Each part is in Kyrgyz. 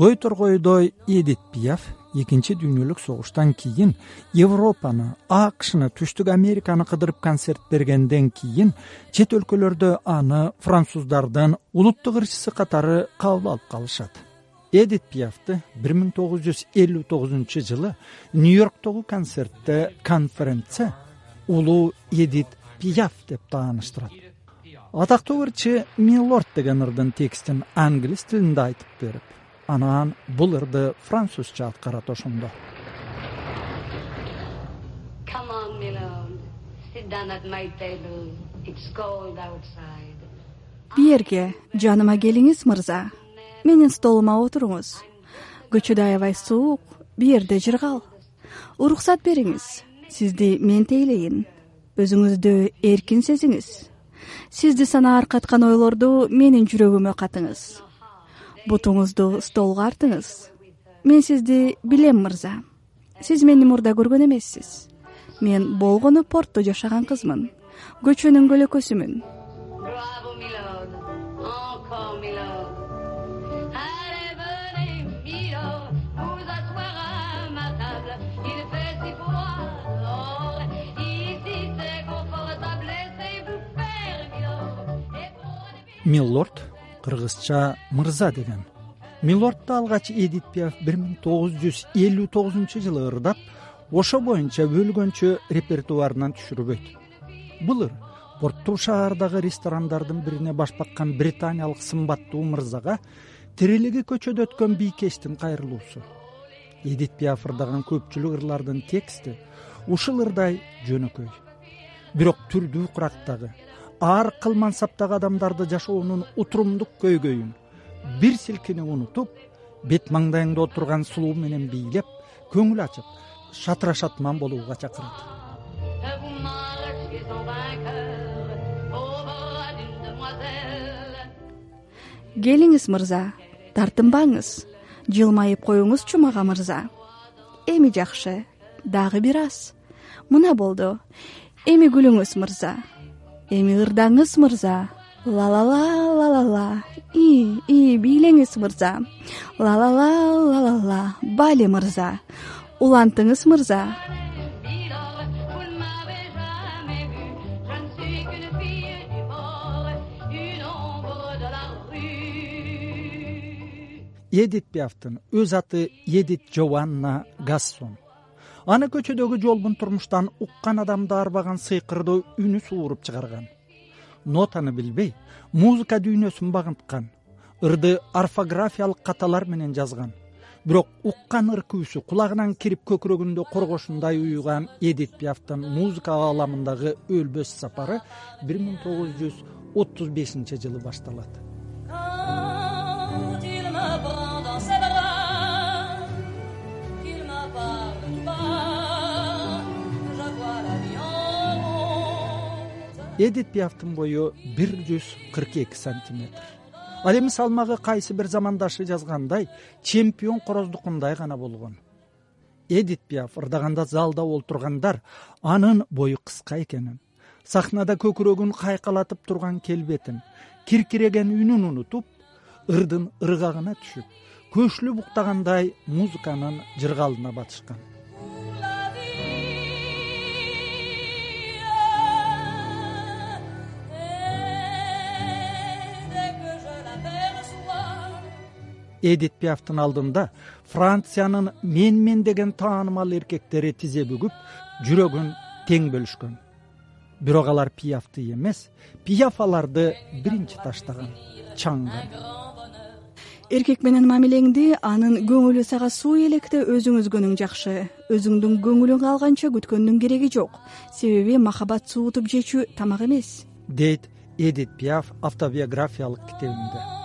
бой торгойдой эдит пиаф экинчи дүйнөлүк согуштан кийин европаны акшны түштүк американы кыдырып концерт бергенден кийин чет өлкөлөрдө аны француздардын улуттук ырчысы катары кабыл алып калышат. Эдит пиафты бир миң тогуз жүз элүү тогузунчу жылы нью йорктогу концертте конференция улуу эдит пиаф деп тааныштырат атактуу ырчы милорд деген ырдын текстин англис тилинде айтып берип анан бул ырды французча аткарат ошондо. Бүйерге жаныма келиңиз мырза. Менин столума отуруңуз. Көчөдө аябай суук бүйерде жыргал. Уруксат бериңиз. Сизди мен тейлейин. Өзүңүздү эркин сезиңиз. Сизди санаар каткан ойлорду менин жүрөгүмө катыңыз бутуңузду столго артыңыз. Мен сизди билем мырза. Сиз мени мурда көргөн эмессиз. Мен болгону портто жашаган кызмын. Көчөнүн көлөкөсүмүн. Миллорд кыргызча мырза деген. Милордду алгач эдит пиаф бир миң тогуз жүз элүү тогузунчу жылы ырдап ошо боюнча өлгөнчө репертуарынан түшүрбөйт бул ыр порттуу шаардагы ресторандардын бирине баш баккан британиялык сымбаттуу мырзага тирилиги көчөдө өткөн бийкечтин кайрылуусу. Эдит пиаф ырдаган көпчүлүк ырлардын тексти ушул ырдай жөнөкөй. Бирок түрдүү курактагы ар кыл мансаптагы адамдарды жашоонун утурумдук көйгөйүн бир силкинип унутуп бет маңдайыңда отурган сулуу менен бийлеп көңүл ачып шатыра шатман болууга чакырат. Келиңиз мырза. Тартынбаңыз. Жылмайып коюңузчу мага мырза. Эми жакшы. Дагы бир аз. Мына болду. Эми күлүңүз мырза эми ырдаңыз мырза. Лалала лалала. И бийлеңиз мырза. Лалала лалала. Бали мырза. Улантыңыз мырза. Эдит пиафтын өз аты эдит джованна гассон аны көчөдөгү жолбун турмуштан уккан адамды арбаган сыйкырдуу үнү сууруп чыгарган. Нотаны билбей музыка дүйнөсүн багынткан. Ырды орфографиялык каталар менен жазган. Бирок уккан ыр кулагынан кирип көкүрөгүндө коргошундай уюган эдит пиафтын музыка ааламындагы өлбөс сапары бир миң тогуз жүз отуз бешинчи жылы башталат эдит пиафтын бою бир жүз кырк эки сантиметр. Ал эми салмагы кайсы бир замандашы жазгандай чемпион короздукундай гана болгон. Эдит пиаф ырдаганда залда олтургандар анын бою кыска экенин сахнада көкүрөгүн кайкалатып турган келбетин киркиреген үнүн унутуп ырдын ыргагына түшүп көчүлүп уктагандай музыканын жыргалына батышкан эдит пиафтын алдында франциянын менмен деген таанымал эркектери тизе бүгүп жүрөгүн тең бөлүшкөн. Бирок алар пиафты эмес пиаф аларды биринчи таштаган чаңган эркек менен мамилеңди анын көңүлү сага суу электе өзүң үзгөнүң жакшы. Өзүңдүн көңүлүң калганча күткөндүн кереги жок. Себеби махабат суутуп жечү тамак эмес. Дейт эдит пиаф автобиографиялык китебинде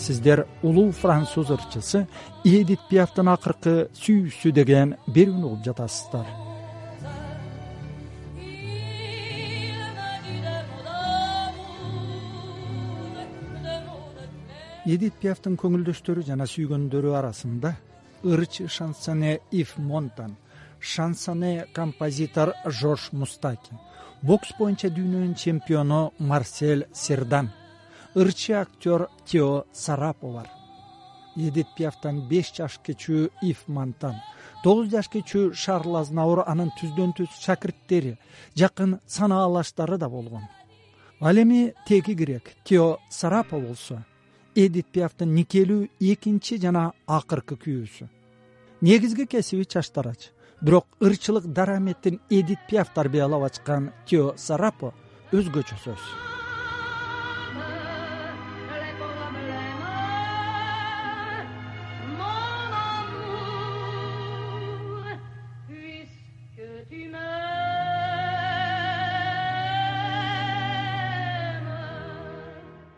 сиздер улуу француз ырчысы эдит пиафтын акыркы сүйүүсү деген берүүнү угуп жатасыздар. Эдит пиафтын көңүлдөштөрү жана сүйгөндөрү арасында ырчы шансоне ив монтан шансоне композитор жорж мустакин бокс боюнча дүйнөнүн чемпиону марсель сердан ырчы актер тео сарапо бар эдит пиафтан беш жаш кичүү ив мантан тогуз жаш кичүү шарл азнаур анын түздөн түз шакирттери жакын санаалаштары да болгон. Ал эми теги грек тео сарапо болсо эдит пиафтын никелүү экинчи жана акыркы күйөөсү. Негизги кесиби чаштарач бирок ырчылык дараметин эдит пиаф тарбиялап ачкан тео сарапо өзгөчө сөз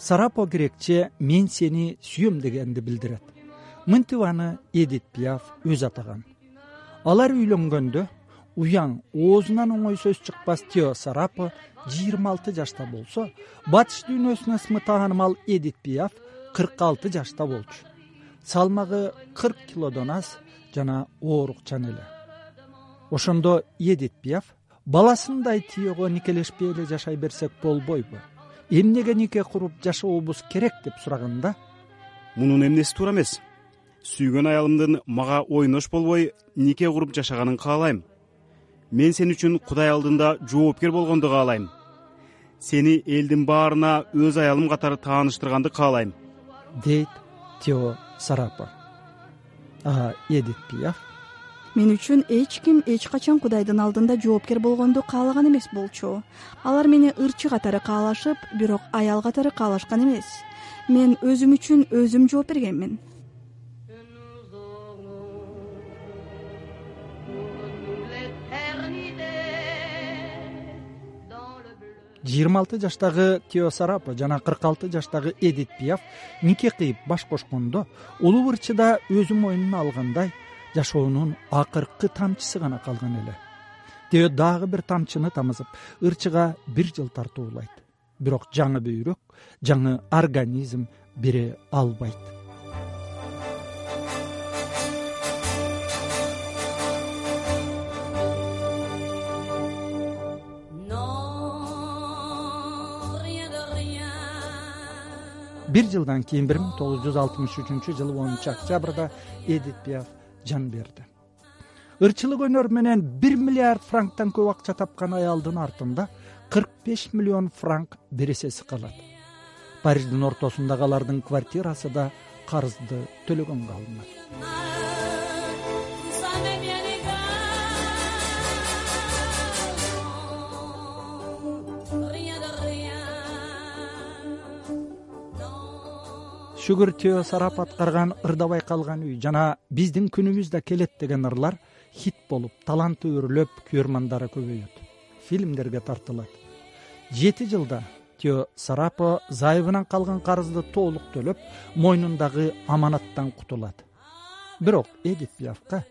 сарапо грекче мен сени сүйөм дегенди билдирет. Мынтип аны эдит пиаф өзү атаган. Алар үйлөнгөндө уяң оозунан оңой сөз чыкпас тео сарапо жыйырма алты жашта болсо батыш дүйнөсүнө ысмы таанымал эдит пиаф кырк алты жашта болчу. Салмагы кырк килодон аз жана оорукчан эле ошондо эдит пиаф баласындай тиего никелешпей эле жашай берсек болбойбу эмнеге нике куруп жашообуз керек деп сураганда мунун эмнеси туура эмес. Сүйгөн аялымдын мага ойнош болбой нике куруп жашаганын каалайм. Мен сен үчүн кудай алдында жоопкер болгонду каалайм. Сени элдин баарына өз аялым катары тааныштырганды каалайм. Дейт тео сарапо а эдит пиаф мен үчүн эч ким эч качан кудайдын алдында жоопкер болгонду каалаган эмес болчу. Алар мени ырчы катары каалашып бирок аял катары каалашкан эмес. Мен өзүм үчүн өзүм жооп бергенмин жыйырма алты жаштагы тео сарапо жана кырк алты жаштагы эдит пиаф нике кыйып баш кошкондо улуу ырчы да өзү мойнуна алгандай жашоонун акыркы тамчысы гана калган эле. Тео дагы бир тамчыны тамызып ырчыга бир жыл тартуулайт. Бирок жаңы бөйрөк жаңы организм бере албайт. Бир жылдан кийин бир миң тогуз жүз алтымыш үчүнчү жылы онунчу октябрда эдит пиаф жан берди. Ырчылык өнөр менен бир миллиард франктан көп акча тапкан аялдын артында кырк беш миллион франк бересеси калат. Париждин ортосундагы алардын квартирасы да карызды төлөгөнгө алынат тео сарап аткарган ырдабай калган үй жана биздин күнүбүз да келет деген ырлар хит болуп таланты өрлөп күйөрмандары көбөйөт фильмдерге тартылат жети жылда тео сарапо зайыбынан калган карызды толук төлөп мойнундагы аманаттан кутулат бирок эдит пиафка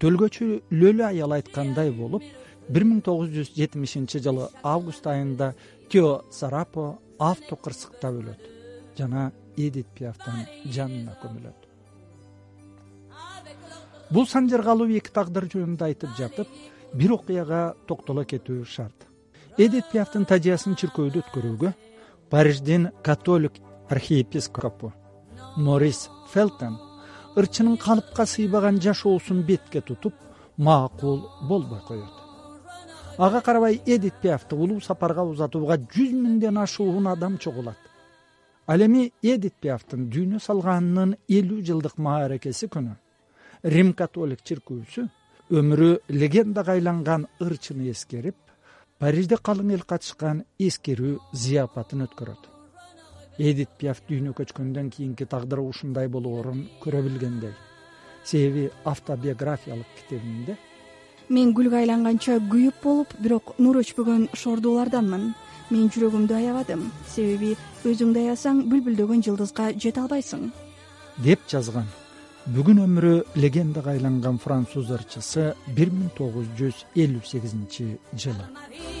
төлгөчү лөлө аял айткандай болуп бир миң тогуз жүз жетимишинчи жылы август айында тео сарапо автокырсыкта өлөт жана эдит пиафтын жанына көмүлөт. Бул санжыргалуу эки тагдыр жөнүндө айтып жатып бир окуяга токтоло кетүү шарт. Эдит пиафтын тажыясын чиркөөдө өткөрүүгө париждин католик архиепископу морис фелтон ырчынын калыпка сыйбаган жашоосун бетке тутуп макул болбой коет. Ага карабай эдит пиафты улуу сапарга узатууга жүз миңден ашуун адам чогулат ал эми эдит пиафтын дүйнө салганынын элүү жылдык мааракеси күнү. Рим католик чиркөөсү өмүрү легендага айланган ырчыны эскерип парижде калың эл катышкан эскерүү зыяпатын өткөрөт. Эдит пиаф дүйнө көчкөндөн кийинки тагдыры ушундай болоорун көрө билгендей. Себеби автобиографиялык китебинде мен гүлгө айланганча күйүп болуп бирок нур өчпөгөн шордууларданмын мен жүрөгүмдү аябадым. Себеби өзүңдү аябасаң бүлбүлдөгөн жылдызга жете албайсың. Деп жазган. Бүгүн өмүрү легендага айланган француз ырчысы бир миң тогуз жүз элүү сегизинчи жылы